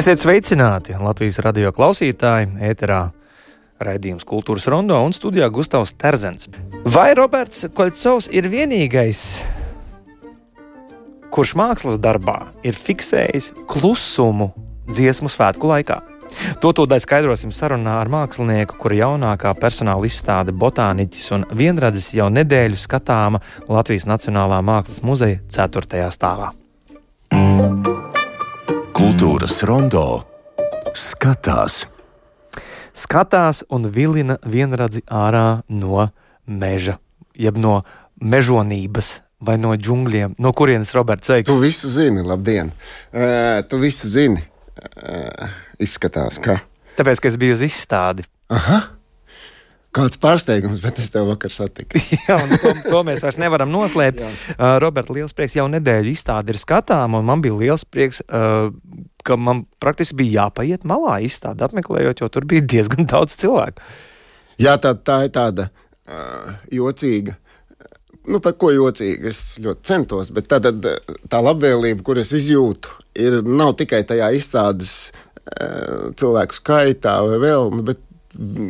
Esiet sveicināti Latvijas radio klausītāji, ēterā raidījums Kultūras rondo un studijā Gustavs Terzens. Vai Roberts Koļcovs ir vienīgais, kurš mākslas darbā ir fiksējis klusumu dziesmu svētku laikā? To tūdaļ skaidrosim sarunā ar mākslinieku, kura jaunākā personāla izstāde Botāniķis un vienradzis jau nedēļu skatāma Latvijas Nacionālā Mākslas muzeja 4. stāvā. Kultūras rondo skatās. Skatās un vilina vienradzi ārā no meža, jeb no mežonības vai no džungļiem. No kurienes Roberts veiks? Tu visu zini, labdien! Uh, tu visu zini. Uh, izskatās, ka. Tāpēc, ka es biju uz izstādi. Aha! Kāds pārsteigums, bet es tev vakar satiku. Jā, to, to mēs vairs nevaram noslēpt. uh, Roberts, liels prieks, jau nedēļu izstāde ir skatām, un man bija liels prieks, uh, ka man praktiski bija jāpaiet malā izstādi apmeklējot, jo tur bija diezgan daudz cilvēku. Jā, tā, tā ir tāda uh, jocīga. Nu, par ko jocīgi es ļoti centos, bet tā, tā, tā labvēlība, kuras izjūtu, ir nav tikai tajā izstādes uh, cilvēku skaitā vai vēl, nu, bet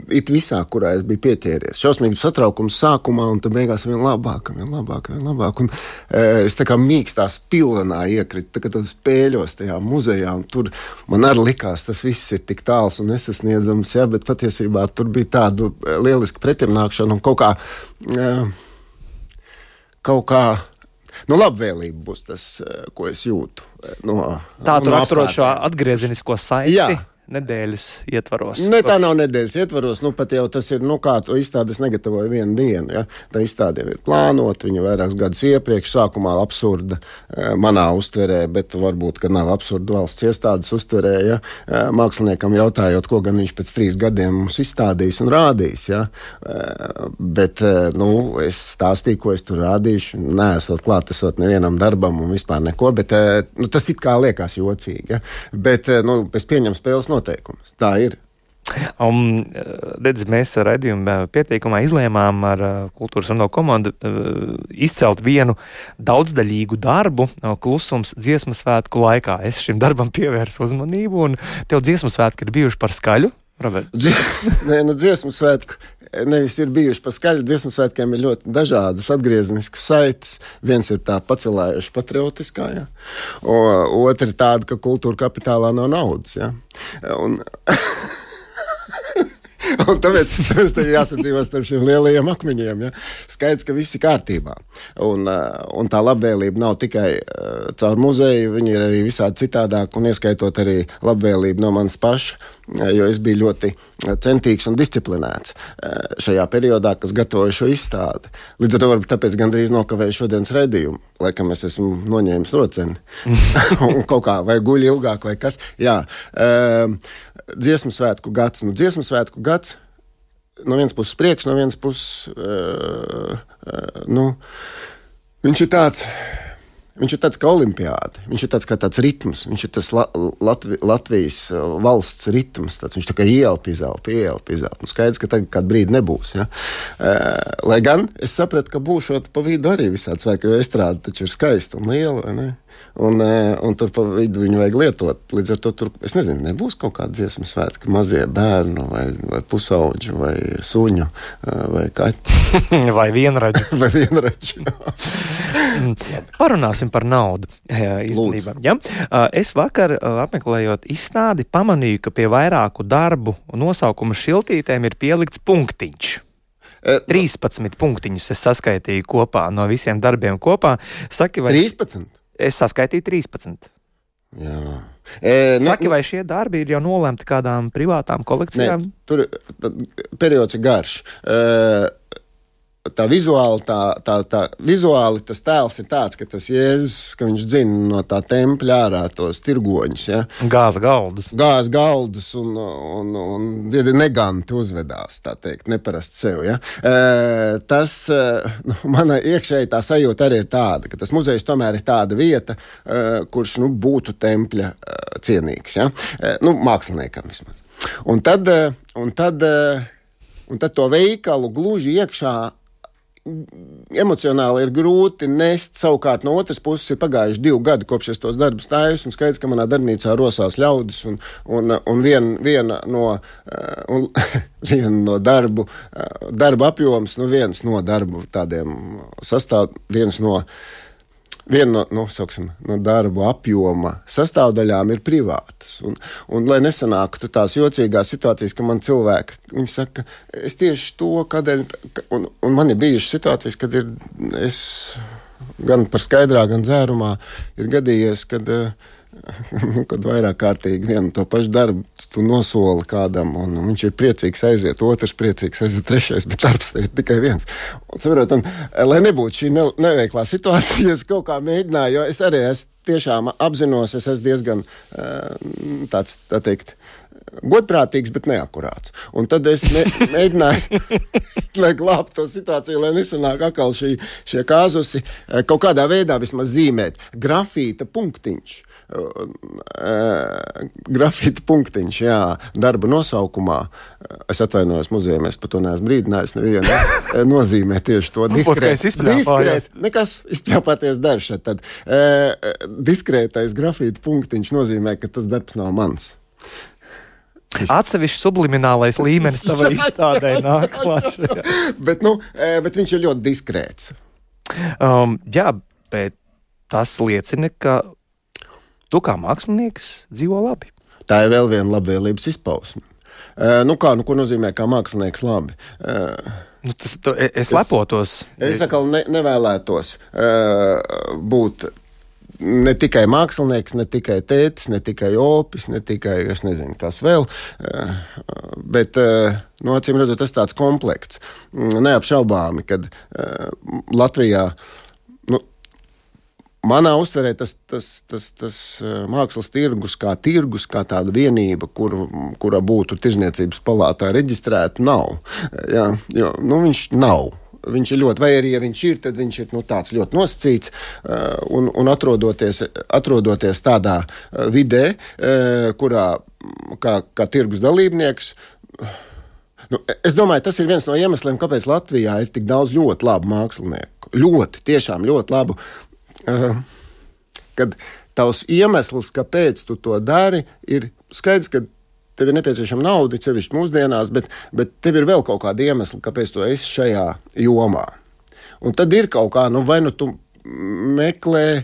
it visā, kurā es biju pieķēries. Šausmīgs satraukums sākumā, un tad beigās vien labāk, vien labāk, vien labāk. Un, e, es tā kā mīkstā spilvenā iekritu, tā kā tad spēļos tajā muzejā, un tur man arī likās, tas viss ir tik tāls un nesasniedzams, jā, bet patiesībā tur bija tāda lieliska pretimnākšana un kaut kā, e, kaut kā Nu, labvēlība būs tas, ko es jūtu. No, Tā tu no raksturot šo atgriezenisko saiti Jā. Nedēļas ietvaros. Ne, tā nav nedēļas ietvaros. Nu, pat jau tas ir, nu, kā to izstādes negatavoja vienu dienu. Ja? Tā izstāde jau ir plānota, viņa vairākus gadus iepriekš, sākumā absurda eh, manā uztverē, bet varbūt, ka nav absurda valsts iestādes uztverē. Ja? Eh, Māksliniekam jautājot, ko gan viņš pēc trīs gadiem mums izstādīs un rādīs. Ja? Eh, Bet nu, es stāstīju, ko es tur rādīšu. Nē, esot klāt, esot nevienam darbam un vispār neko. Bet, nu, tas it kā liekas jocīgi. Ja? Bet nu, es pieņemu spēles noteikumus. Tā ir. Un, redz, mēs ar redzējumu pieteikumā izlēmām ar uh, kultūras un no komandu uh, izcelt vienu daudzdaļīgu darbu uh, klusums dziesmu svētku laikā. Es šim darbam pievērsu uzmanību, un tev dziesmu svētki ir bijuši par skaļu. Nē, nu, dziesmu svētku. Nevis ir bijuši pa skaļu dziesmu svētkiem, ir ļoti dažādas atgriezniskas saites. Viens ir tā pacelējuši patriotiskā, ja? otra ir tāda, ka kultūra kapitālā nav naudas. Ja? Un, Un tāpēc te ir jāsadzīvot starp šiem lielajiem akmeņiem. Ja? Skaidrs, ka viss ir kārtībā. Un, un tā labvēlība nav tikai caur muzeju, viņa ir arī visādi citādāk, un ieskaitot arī labvēlību no manas paša, uh, jo es biju ļoti centīgs un disciplinēts šajā periodā, kas gatavoja šo izstādi. Līdz ar to varbūt tāpēc gandrīz nokavēju šodienas redzējumu. Laikam es esmu noņēmis rocieni un kaut kā vai guļu ilgāk vai kas. Jā, uh, dziesmu svētku gads. Nu, dziesmu svētku gads no vienas puses prieks, no vienas puses uh, uh, nu, viņš ir tāds. Viņš ir tāds kā olimpiāda, viņš ir tāds kā tāds ritms, viņš ir tas La Latvi Latvijas uh, valsts ritms. Tāds, viņš tā kā ielpa, izelpa, ielpa, izelpa. Nu, skaidrs, ka tagad kādu brīdi nebūs. Ja? Lai gan es sapratu, ka būšot pa vidu arī visādi svēki, jo estrāde taču ir skaista un liela. Un, uh, un tur pa vidu viņu vajag lietot. Līdz ar to tur, es nezinu, nebūs kaut kāda dziesmu svētki, mazie bērnu vai, vai pusauģu vai suņu uh, vai kaķu Vai vienraģi? vai vienraču. Parunāsim par naudu. Jā, īstenībā, ja? Es vakar, apmeklējot izstādi, pamanīju, ka pie vairāku darbu nosaukuma šiltītēm ir pielikts punktiņš. Eh, 13 punktiņus es saskaitīju kopā no visiem darbiem kopā. Saki, vai 13. Es saskaitīju 13? Jā. E, ne, Saki, vai šie darbi ir jau nolemti kādām privātām kolekcijām? ne, tur periods ir garš. E, tā vizuāli, tā, tā, tā, vizuāli tas tēls ir tāds, ka tas Jēzus, ka viņš dzina no tā tempļa ārā tos tirgoņus. Ja? Gāza galdus. Gāz galdus un, un, un ir neganti uzvedās, tā teikt, neparasti sev. Ja? E, tas, nu, mana iekšēji tā sajūta arī ir tāda, ka tas muzejs tomēr ir tāda vieta, kurš nu, būtu tempļa cienīgs, ja? e, nu, māksliniekam vismaz. Un tad, un tad, un tad to veikalu gluži iekšā emocionāli ir grūti nest. Savukārt, no otras puses, ir pagājuši divi gadi, kopš es tos darbus taisu, un skaidrs, ka manā darbnīcā rosās ļaudis, un, un, un vien, viena no, uh, un, viena no darbu, uh, darba apjoms, nu viens no darbu tādiem sastāv, viens no viena no, nu, sauksim, no darbu apjoma sastāvdaļām ir privātas. Un, un lai nesanāktu tās jocīgās situācijas, ka man cilvēki saka, es tieši to, kādēļ, un, un man ir bijušas situācijas, kad ir es gan par skaidrā, gan dzērumā ir gadījies, kad uh, nu, kad vairāk kārtīgi vienu to pašu darbu tu nosoli kādam, un viņš ir priecīgs aiziet, otrs priecīgs aiziet, trešais, bet darbs ir tikai viens. Un, saprot, un, lai nebūtu šī ne, neveiklā situācija, es kaut kā mēģināju, jo es arī es tiešām apzinos, es esmu diezgan eh, tāds, tā teikt, godprātīgs, bet neakurāts. Un tad es me, mēģināju, lai glābtu to situāciju, lai nesanāk atkal šī, šie kāzusi, eh, kaut kādā veidā vismaz zīmēt grafīta punktiņš. Grafīta punktiņš, jā, darba nosaukumā. Es atvainojos muzejā, es par to neesmu brīdinājis. Nevienu nozīmē tieši to diskrēti. Diskrēt, nekas izpļāpāties darš. Tad uh, diskrētais grafīta punktiņš nozīmē, ka tas darbs nav mans. Atsevišķi subliminālais līmenis tavā izstādē nāk klāt. bet, nu, bet viņš ir ļoti diskrēts. Um, jā, bet tas liecina, ka tu kā mākslinieks dzīvo labi. Tā ir vēl viena labvēlības izpausme. Uh, nu kā, nu, ko nozīmē kā mākslinieks labi? Uh, Nu, tas, tu, e, es lepotos. Es, es atkal ne, nevēlētos uh, būt ne tikai mākslinieks, ne tikai tētis, ne tikai opis, ne tikai es nezinu, kas vēl. Eh, bet, no nu, acīm redzot, tas ir tāds komplekts. Neapšaubāmi, kad eh, Latvijā. Nu, Manā uztverē tas, tas, tas, tas mākslas tirgus, kā tirgus, kā tāda vienība, kur, kura būtu tirzniecības palātā reģistrēta, nav. Jā, jo, nu, viņš nav viņš ir ļoti, vai arī ja viņš ir, tad viņš ir nu, tāds ļoti nosacīts uh, un, un atrodoties, atrodoties tādā uh, vidē, kurā kā, kā tirgus dalībnieks. Nu, es domāju, tas ir viens no iemesliem, kāpēc Latvijā ir tik daudz ļoti labu mākslinieku. Ļoti, tiešām ļoti labu. Kad tavs iemesls, kāpēc tu to dari, ir skaidrs, ka tev ir nepieciešama nauda, sevišķi mūsdienās, bet, bet tev ir vēl kaut kāda iemesla, kāpēc tu esi šajā jomā. Un tad ir kaut kā, nu, vai nu tu meklē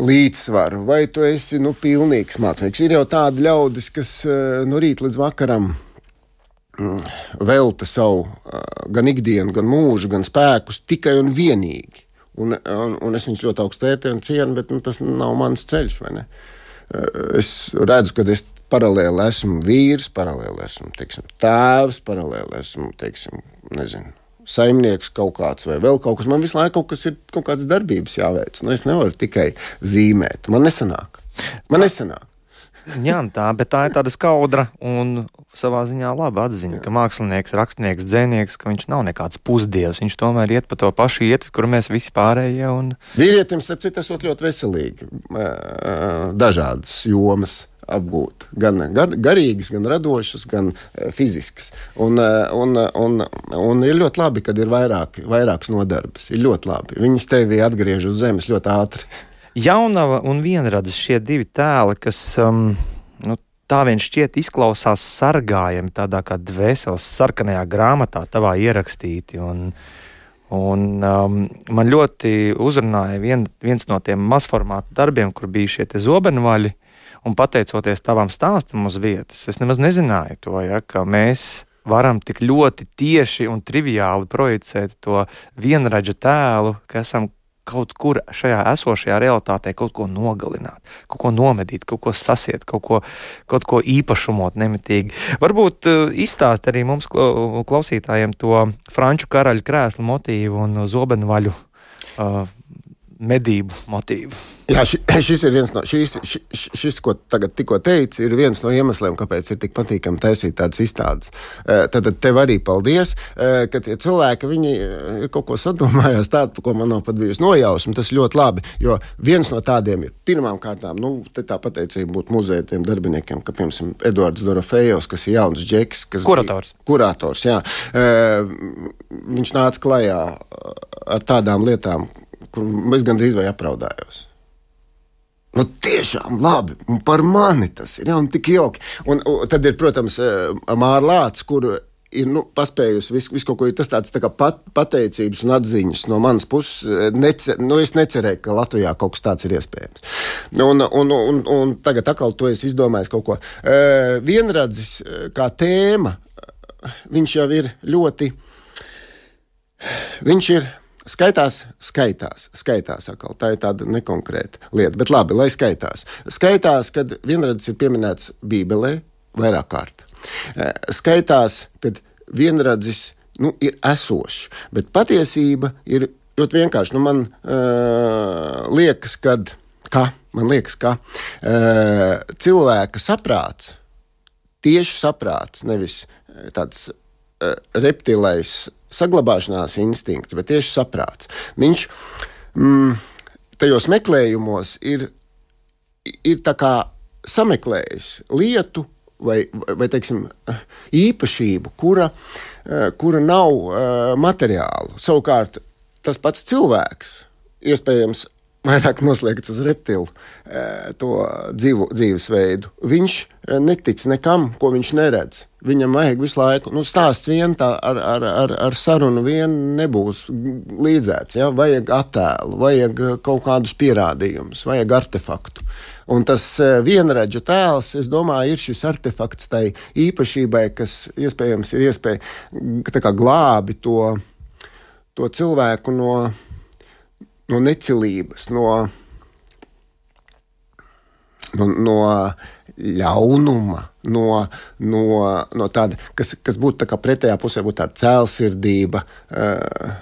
līdzsvaru, vai tu esi nu, pilnīgs mākslinieks. Ir jau tādi ļaudis, kas eh, no rīta līdz vakaram mm, velta savu eh, gan ikdienu, gan mūžu, gan spēkus tikai un vienīgi. Un, un, un es viņus ļoti augstu vērtēju un cienu, bet nu, tas nav mans ceļš. Eh, es redzu, ka es paralēli esmu vīrs, paralēli esmu teiksim, tēvs, paralēli esmu teiksim, nezinu, saimnieks kaut kāds vai vēl kaut kas. Man visu laiku kaut kas ir kaut kādas darbības jāveic. Nu, es nevaru tikai zīmēt. Man nesanāk. Man nesanāk. Jā, tā, bet tā ir tāda skaudra un savā ziņā laba atziņa, Jā. ka mākslinieks, rakstnieks, dzēnieks, ka viņš nav nekāds pusdievs. Viņš tomēr iet pa to pašu ietvi, kur mēs visi pārējie. Un... Vīrietim, starp citu, esot ļoti veselīgi, dažādas jomas apgūt. Gan gar, garīgas, gan radošas, gan fiziskas. Un, un, un, un ir ļoti labi, kad ir vairāk, vairākas nodarbes. Ir ļoti labi. Viņas tevi atgriež uz zemes ļoti ātri. Jaunava un vienradis šie divi tēli, kas um, nu, tā vien šķiet izklausās sargājami, tādā kā dvēseles sarkanajā grāmatā, tavā ierakstīti. Un, Un, um, man ļoti uzrunāja vien, viens no tiem mazformāta darbiem, kur bija šie zobenvaļi, Un pateicoties tavam stāstam uz vietas, es nemaz nezināju to, ja, ka mēs varam tik ļoti tieši un triviāli projicēt to vienradža tēlu, ka esam kaut kur šajā esošajā realitātē kaut ko nogalināt, kaut ko nomedīt, kaut ko sasiet, kaut ko, kaut ko īpašumot nemitīgi. Varbūt uh, izstāst arī mums klausītājiem to franču karaļa krēslu motīvu un zobenvaļu uh, medību motīvu. Jā, ši, šis ir viens no šīs, šis, šis, ko tagad tikko teici, ir viens no iemesliem, kāpēc ir tik patīkami taisīt tādas izstādes. Eh, tad tev arī paldies, eh, ka tie cilvēki viņi eh, ir kaut ko sadomājās tādu, ko man nav pat bijusi nojausma. Tas ļoti labi, jo viens no tādiem ir pirmām kārtām, nu, tā pateicība būtu muzeja tiem darbiniekiem, ka, piemēram, Eduards Dorofejos, kas ir jauns džeks, kas kurators. Bija, kurators, jā. Viņš nāca klajā ar tādām lietām, kur es gandrīz vai apraudājos. Nu, tiešām labi, un par mani tas ir jau tik jauki. Un, un tad ir, protams, eh, Mārlāts, kur ir nu, paspējusi visu, visu kaut ko tas tāds tā pat, pateicības un atziņas no manas puses. Eh, nece, nu, es necerēju, ka Latvijā kaut kas tāds ir iespējams. Un, un, un, un tagad atkal to es izdomāju kaut ko. Uh, vienradzis kā tēma, viņš jau ir ļoti. Viņš ir Skaitās, skaitās, skaitās atkal. Tā ir tāda nekonkrēta lieta, bet labi, lai skaitās. Skaitās, kad vienradzis ir pieminēts Bībelē vairāk kārt. Eh, skaitās, kad vienradzis nu, ir esošs, bet patiesība ir ļoti vienkārša. Nu, man uh, liekas, kad, ka, man liekas, ka uh, cilvēka saprāts, tieši saprāts, nevis tāds reptilais saglabāšanās instinkts, bet tieši saprāts. Viņš mm, tajos meklējumos ir, ir sameklējis lietu vai, vai teiksim, īpašību, kura, kura nav uh, materiāla. Savukārt tas pats cilvēks iespējams vairāk noslēgts uz reptilu to dzīvu, dzīvesveidu. Viņš netic nekam, ko viņš neredz. Viņam vajag visu laiku, nu, stāsts vien tā ar, ar, ar, ar sarunu vien nebūs līdzēts. Ja? Vajag attēlu, vajag kaut kādus pierādījumus, vajag artefaktu. Un tas vienradžu tēls, es domāju, ir šis artefakts tai īpašībai, kas iespējams ir iespēja glābi to, to cilvēku no no necilības, no, no, no ļaunuma, no, no, no tāda, kas, kas būtu tā pretējā pusē, būtu tāda cēlsirdība, uh,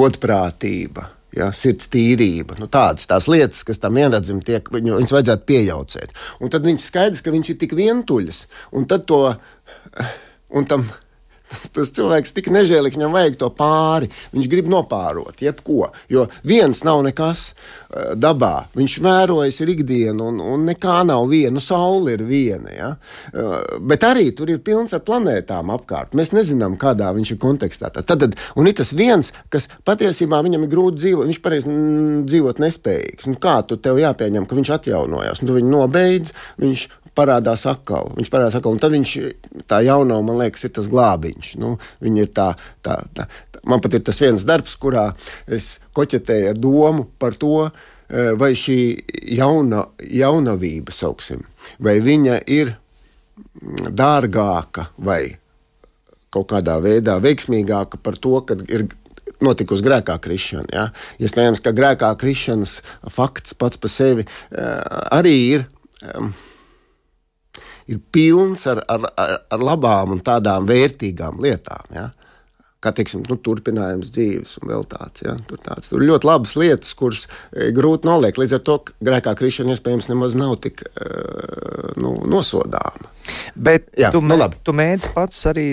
godprātība. Ja, sirds tīrība, nu, tādas tās lietas, kas tam vienredzami tiek, viņu, viņas vajadzētu pieaugt. Un tad viņš skaidrs, ka viņš ir tik vientuļs, un tad to, un tam Tas cilvēks tik nežēlīgs, viņam vajag to pāri. Viņš grib nopārot jebko. Jo viens nav nekas uh, dabā. Viņš vērojas ir ikdiena, un, un nekā nav viena. Nu, saule ir viena. Ja? Uh, bet arī tur ir pilns ar planētām apkārt. Mēs nezinām, kādā viņš ir kontekstā. Tad, tad, un ir tas viens, kas patiesībā viņam ir grūti dzīvot. Viņš pareizi dzīvot nespējīgs. Nu, kā tu tev jāpieņem, ka viņš atjaunojās? Nu, tu viņu nobeidz, viņš parādās atkal. Viņš parādās atkal, un tad viņš tā jaunā, man liekas, ir tas glābiņš. Nu, viņa ir tā, tā, tā. Man pat ir tas viens darbs, kurā es koķetēju ar domu par to, eh, vai šī jauna, jaunavība, sauksim, vai viņa ir dārgāka vai kaut kādā veidā veiksmīgāka par to, ka ir notikusi grēkā krišana. Ja? Iespējams, ka grēkā krišanas fakts pats par sevi uh, arī ir. Um, ir pilns ar, ar, ar, ar labām un tādām vērtīgām lietām. Ja? Kā teiksim, nu, turpinājums dzīves, un vēl tāds. Ja? Tur, tāds. tur ļoti labas lietas, kuras e, grūti noliekt. Līdz ar to grēkā krišana iespējams nemaz nav tik uh, nu, nosodāma. Bet Jā, tu, nu, mē, tu mēdz pats arī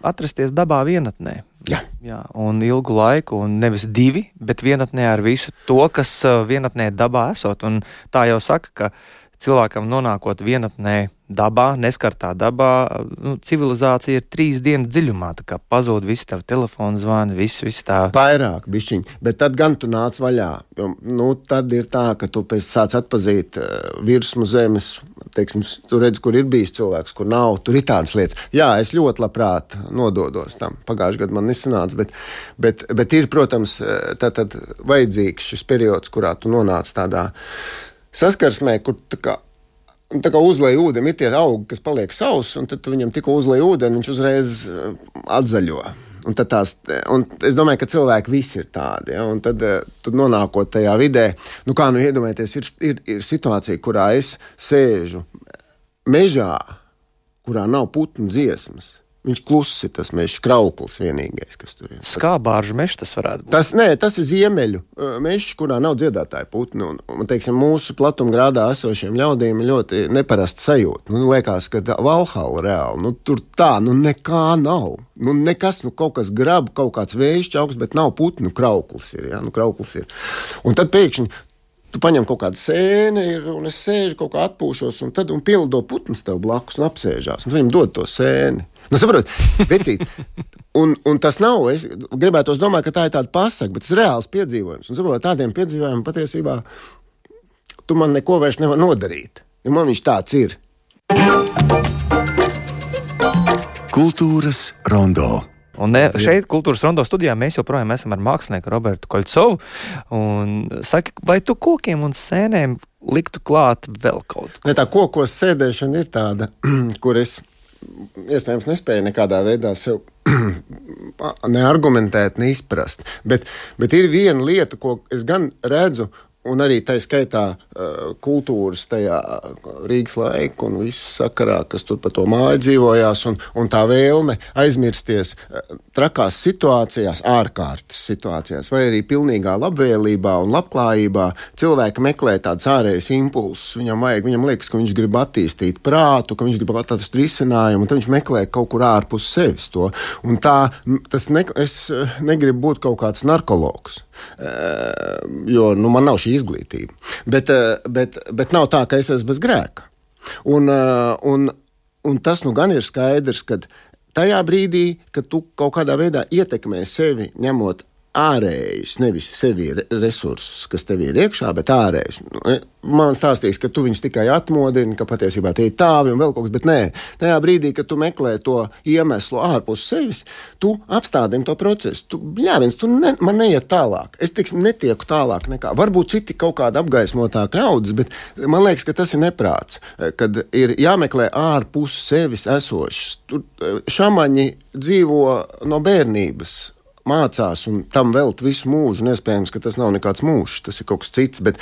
atrasties dabā vienatnē. Jā. Jā, un ilgu laiku, un nevis divi, bet vienatnē ar visu to, kas vienatnē dabā esot. Un tā jau saka, ka cilvēkam nonākot vienatnē, dabā, neskartā dabā, nu, civilizācija ir trīs dienas dziļumā. Tā kā pazūd visi tavi telefoni zvani, viss, viss tā. Vairāk, bišķiņ, bet tad gan tu nāc vaļā. Jo, nu, tad ir tā, ka tu pēc sāc atpazīt uh, virsmu zemes. Teiksim, tu redz, kur ir bijis cilvēks, kur nav. Tur ir tādas lietas. Jā, es ļoti labprāt nododos tam. Pagājušajā gadā man nesanāca, bet, bet, bet ir, protams, tad, tad vajadzīgs šis periods, kurā tu nonāc tādā saskarsmē, kur kā, tā kā uzlēja ūdeni, ir tie augi, kas paliek sausi, un tad viņam tikko uzlēja ūdeni, viņš uzreiz uh, atzaļo. Un tās, un es domāju, ka cilvēki visi ir tādi. Ja? Un tad, uh, tad nonākot tajā vidē, nu kā nu iedomājieties, ir, ir, ir situācija, kurā es sēžu mežā, kurā nav putnu dziesmas. Viņš klusi, tas mežs, krauklis vienīgais, kas tur ir. Skābāržu mežs tas varētu būt. Tas, nē, tas ir ziemeļu uh, mežs, kurā nav dziedātāju putnu. Un, un, teiksim, mūsu platumgrādā esošiem ļaudīm ir ļoti neparasta sajūta. Nu, liekas, ka Valhalla reāli, nu, tur tā, nu nekā nav. Nu, nekas, nu kaut kas grab, kaut kāds vējš čauks, bet nav putnu krauklis. Ir, ja? nu, krauklis ir. Un tad pēkšņi Tu paņem kaut kādu sēni, un es sēžu kaut kā atpūšos, un tad un pielido putns tev blakus un apsēžās. Un viņam dod to sēni. Nu, saprot, vecīt, un, un tas nav. Es gribētu domāt, ka tā ir tāda pasaka, bet tas ir reāls piedzīvojums. Un saprot, tādiem piedzīvojumiem patiesībā tu man neko vairs nevar nodarīt. Jo man viņš tāds ir. Kultūras rondo. Un ne, šeit, kultūras rondo studijā, mēs joprojām esam ar mākslinieku Robertu Koļcovu. Saki, vai tu kokiem un sēnēm liktu klāt vēl kaut ko? Ne, tā kokos sēdēšana ir tāda, kur es iespējams nespēju nekādā veidā sev neargumentēt, neizprast. Bet, bet ir viena lieta, ko es gan redzu un arī tā skaitā kultūras tajā Rīgas laika un viss sakarā, kas tur pa to māju dzīvojās, un, un tā vēlme aizmirsties trakās situācijās, ārkārtas situācijās, vai arī pilnīgā labvēlībā un labklājībā. Cilvēki meklē tādus ārējus impulsus. Viņam vajag, viņam liekas, ka viņš grib attīstīt prātu, ka viņš grib atrast risinājumu, un tad viņš meklē kaut kur ārpus sevis to. Un tā, tas ne, es negribu būt kaut kāds narkologs. Jo nu, man nav šī izglītība. Bet, bet, bet nav tā, ka es esmu bez grēka. Un, un, un tas nu gan ir skaidrs, ka tajā brīdī, kad tu kaut kādā veidā ietekmē sevi, ņemot ārējus, nevis sevi resursus, kas tev ir iekšā, bet ārējus. Nu, e, man stāstīs, ka tu viņus tikai atmodini, ka patiesībā tie ir tāvi un vēl kaut kas, bet nē, tajā brīdī, kad tu meklē to iemeslu ārpus sevis, tu apstādini to procesu. Tu, jā, viens, tu ne, man neiet tālāk. Es teiksim, netieku tālāk nekā. Varbūt citi kaut kāda apgaismotāka ļaudis, bet man liekas, ka tas ir neprāts, e, kad ir jāmeklē ārpus sevis esošs. Tur e, šāmaņi dzīvo no bērnības mācās un tam veltīt visu mūžu. Iespējams, ka tas nav nekāds mūžs, tas ir kaut kas cits. Bet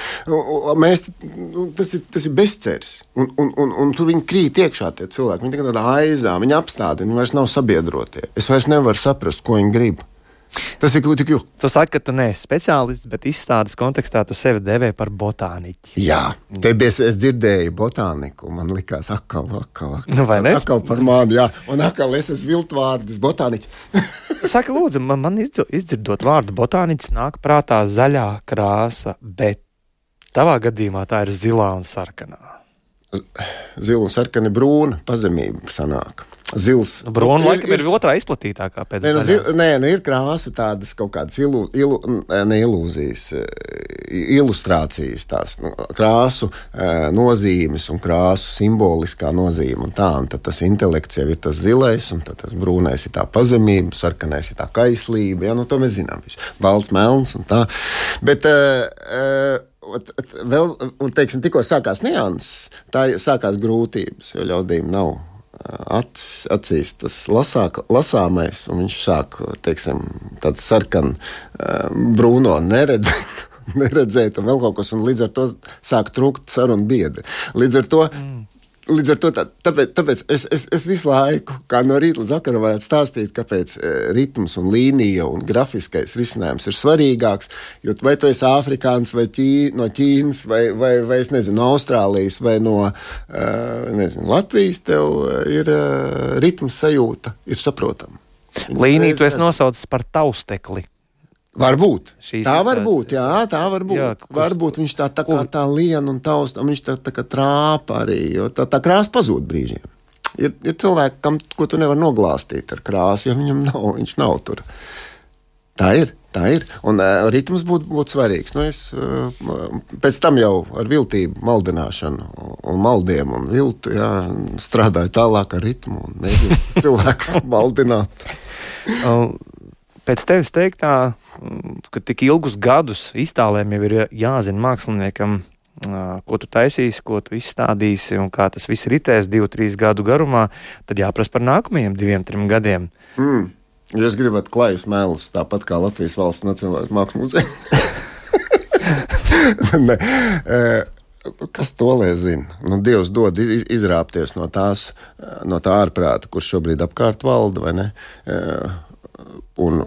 mēs, nu, tas, ir, tas ir bezcerīgs. Un, un, un, un tur viņi krīt iekšā tie cilvēki. Viņi tikai tādā aizā, viņi apstādina, viņi vairs nav sabiedrotie. Es vairs nevaru saprast, ko viņi grib. Tas ir tik jūtas. Tu saki, ka tu neesi speciālists, bet izstādes kontekstā tu sevi devē par botāniķi. Jā, te bija es dzirdēju botāniku. Man likās, akal, akal, akal, nu, vai ne? Akal par mani, jā. Un akal es esmu viltvārdis, botāniķis. Saki, lūdzu, man, man izdzirdot vārdu botāniķis nāk prātā zaļā krāsa, bet tavā gadījumā tā ir zilā un sarkanā. Zila un sarkana brūna pazemība sanāk. Zils. Nu, Brūna laikam ir, ir otrā izplatītākā pēc nē, nu, zil, nē, nu ir krāsa tādas kaut kādas ilu, ilu, ne ilūzijas, ilustrācijas, tās nu, krāsu nozīmes un krāsu simboliskā nozīme. Un tā, un tad tas intelekts jau ir tas zilais, un tas brūnais ir tā pazemība, sarkanais ir tā kaislība. Ja, nu, to mēs zinām. Balts, melns un tā. Bet, uh, Vēl, un, teiksim, tikko sākās nianses, tā sākās grūtības, jo ļaudīm nav acis, acīs tas lasāk, lasāmais, un viņš sāk teiksim, tāds sarkan, brūno neredzēt. neredzēt, un vēl kaut kas, un līdz ar to sāk trūkt sarunu biedri. Līdz ar to mm. Līdz ar to tā, tāpēc, tāpēc es, es, es visu laiku, kā no rīta līdz vakaram, varētu stāstīt, kāpēc e, ritms un līnija un grafiskais risinājums ir svarīgāks. Jo vai tu esi afrikāns, vai ķī, no Ķīnas, vai, vai, vai nezinu, no Austrālijas, vai no uh, nezinu, Latvijas, tev ir uh, ritms sajūta, ir saprotama. Līniju tu esi nosaucis par taustekli. Varbūt. Šīs tā var būt, jā, tā var būt. Jā, kurs, Varbūt viņš tā, tā kā tā liena un tausta, un viņš tā, tā kā trāpa arī, jo tā, tā krāsa pazūd brīžiem. Ir, ir cilvēki, kam, ko tu nevari noglāstīt ar krāsu, jo viņam nav, viņš nav tur. Tā ir. Tā ir. Un uh, ritms būtu būt svarīgs. Nu, es uh, pēc tam jau ar viltību, maldināšanu, un maldiem un viltu jā, strādāju tālāk ar ritmu un mēģināju cilvēkus maldināt. Pēc tevis teiktā, ka tik ilgus gadus iztālēm jau ir jāzina māksliniekam, ko tu taisīsi, ko tu izstādīsi un kā tas viss ritēs divu, trīs gadu garumā, tad jāprasa par nākamajiem diviem, trim gadiem. Mm. Ja es gribētu klājus mēlus, tāpat kā Latvijas valsts Nacionālais mākslas muzejs. Kas to lai zina? Nu, Dievs dod iz- izrāpties no, tās, no tā ārprāta, kurš šobrīd apkārt valda. Un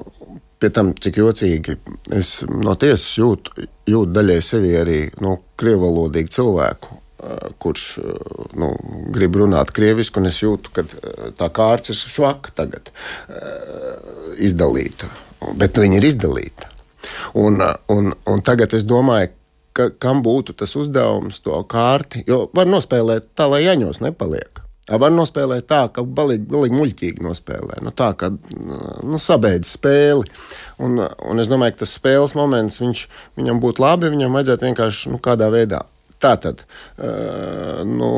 pie tam, cik jocīgi, es no tiesas jūtu, jūtu daļai sevi arī nu, krievalodīgu cilvēku. eh, Kurš eh, nu, grib runāt krieviski, un es jūtu, ka eh, tā kārta ir švaka tagad izdalīta. Bet viņa ir izdalīta. Un, un, un tagad es domāju, ka, kam būtu tas uzdevums to kārti, jo var nospēlēt tā, lai jaņos nepaliek. Var nospēlēt tā, ka galīgi, galīgi muļķīgi nospēlē. Nu, tā kā nu, sabeidz spēli. Un, un es domāju, ka tas spēles moments viņš, viņam būtu labi. Viņam vajadzētu vienkārši nu, kādā veidā. Tā tad uh, nu,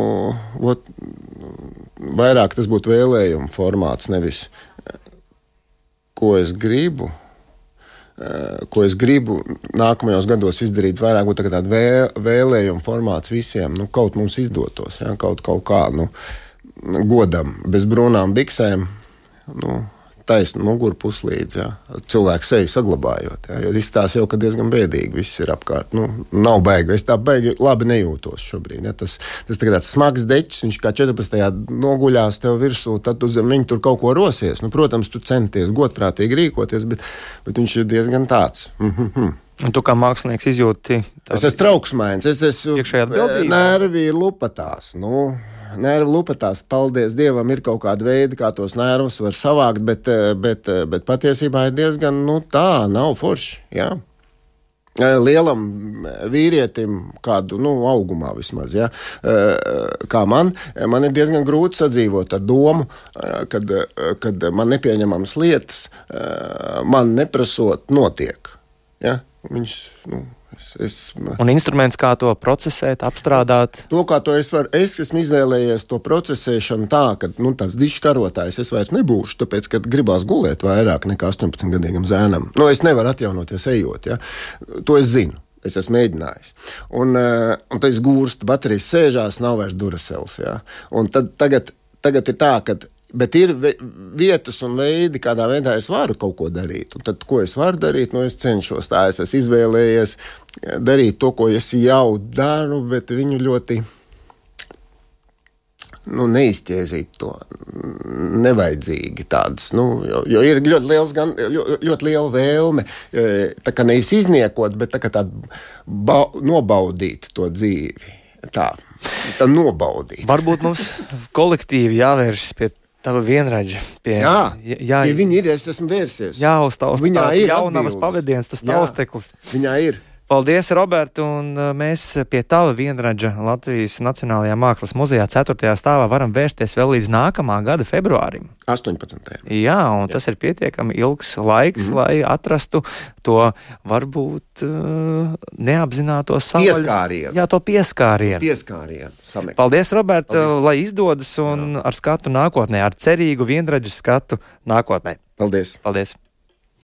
ot, vairāk tas būtu vēlējumu formāts, nevis ko es gribu. Ko es gribu nākamajos gados izdarīt, vairāk būtu tā tāda vēl, vēlējuma formāts visiem. Nu, kaut mums izdotos, ja, kaut, kaut kā. Nu, godam, bez brūnām biksēm, nu, taisnu muguru puslīdz. Ja. Cilvēku seju saglabājot. Ja, jo izstāsta jau, ka diezgan bēdīgi viss ir apkārt. Nu, nav baigi. Es tā baigi labi nejūtos šobrīd. Ja. Tas, tas ir tāds smags deķis, viņš kā 14. noguļās tev virsū, tad tu zem viņa tur kaut ko rosies. Nu, protams, tu centies godprātīgi rīkoties, bet, bet viņš ir diezgan tāds. Mm -hmm. Un tu kā mākslinieks izjūti Es esmu trauksmēns, es esmu ir lupatās. Nu, nervi lupatās, paldies Dievam, ir kaut kāda veida, kā tos nervus var savākt, bet, eh, bet, eh, bet patiesībā ir diezgan nu, tā, nav forši. Jā. Eh, Lielam vīrietim, kādu nu, augumā vismaz, ja, kā man, man ir diezgan grūti sadzīvot ar domu, kad, kad man nepieņemamas lietas, man neprasot, notiek. Ja? Viņš, nu, es, un instruments, kā to procesēt, apstrādāt. To, kā to es varu, es esmu izvēlējies to procesēšanu tā, ka nu, tāds dišs karotājs es vairs nebūšu, tāpēc, ka gribās gulēt vairāk nekā 18 gadīgam zēnam. Nu, es nevaru atjaunoties ejot, ja? to es zinu. Es esmu mēģinājis. Un, uh, un tad es gūstu, baterijas sēžās, nav vairs durasels. Ja? Un tad, tagad, tagad ir tā, ka Bet ir vietas un veidi, kādā veidā es varu kaut ko darīt. Un tad, ko es varu darīt, nu, es cenšos. Tā es esmu izvēlējies eh, darīt to, ko es jau daru, bet viņu ļoti nu, neizķēzīt to nevajadzīgi. Tādas, nu, jo, jo ir ļoti, liels, gan, ļoti, ļoti liela vēlme eh, tā kā nevis izniekot, bet tā kā tāda ba- nobaudīt to dzīvi. Tā, tā nobaudīt. Varbūt mums kolektīvi jāvēršas pie tava vienradža. Pie, Jā, jā, ja viņi ir, es esmu vērsies. jā uztaust Viņā ir jaunavas pavadiens, tas Jā. tausteklis. Viņā ir. Paldies, Roberta, un uh, mēs pie tava vienradža Latvijas Nacionālajā Mākslas muzejā 4. stāvā varam vērsties vēl līdz nākamā gada februārim. 18. Jā, un tas ir pietiekami ilgs laiks, mm -hmm. lai atrastu to varbūt uh, neapzināto savvaļas- Pieskārienu. Jā, to pieskārienu. Pieskārienu sameklēt. Paldies, Roberta, Paldies. lai izdodas un ar skatu nākotnē, ar cerīgu vienradžu skatu nākotnē. Paldies! Paldies!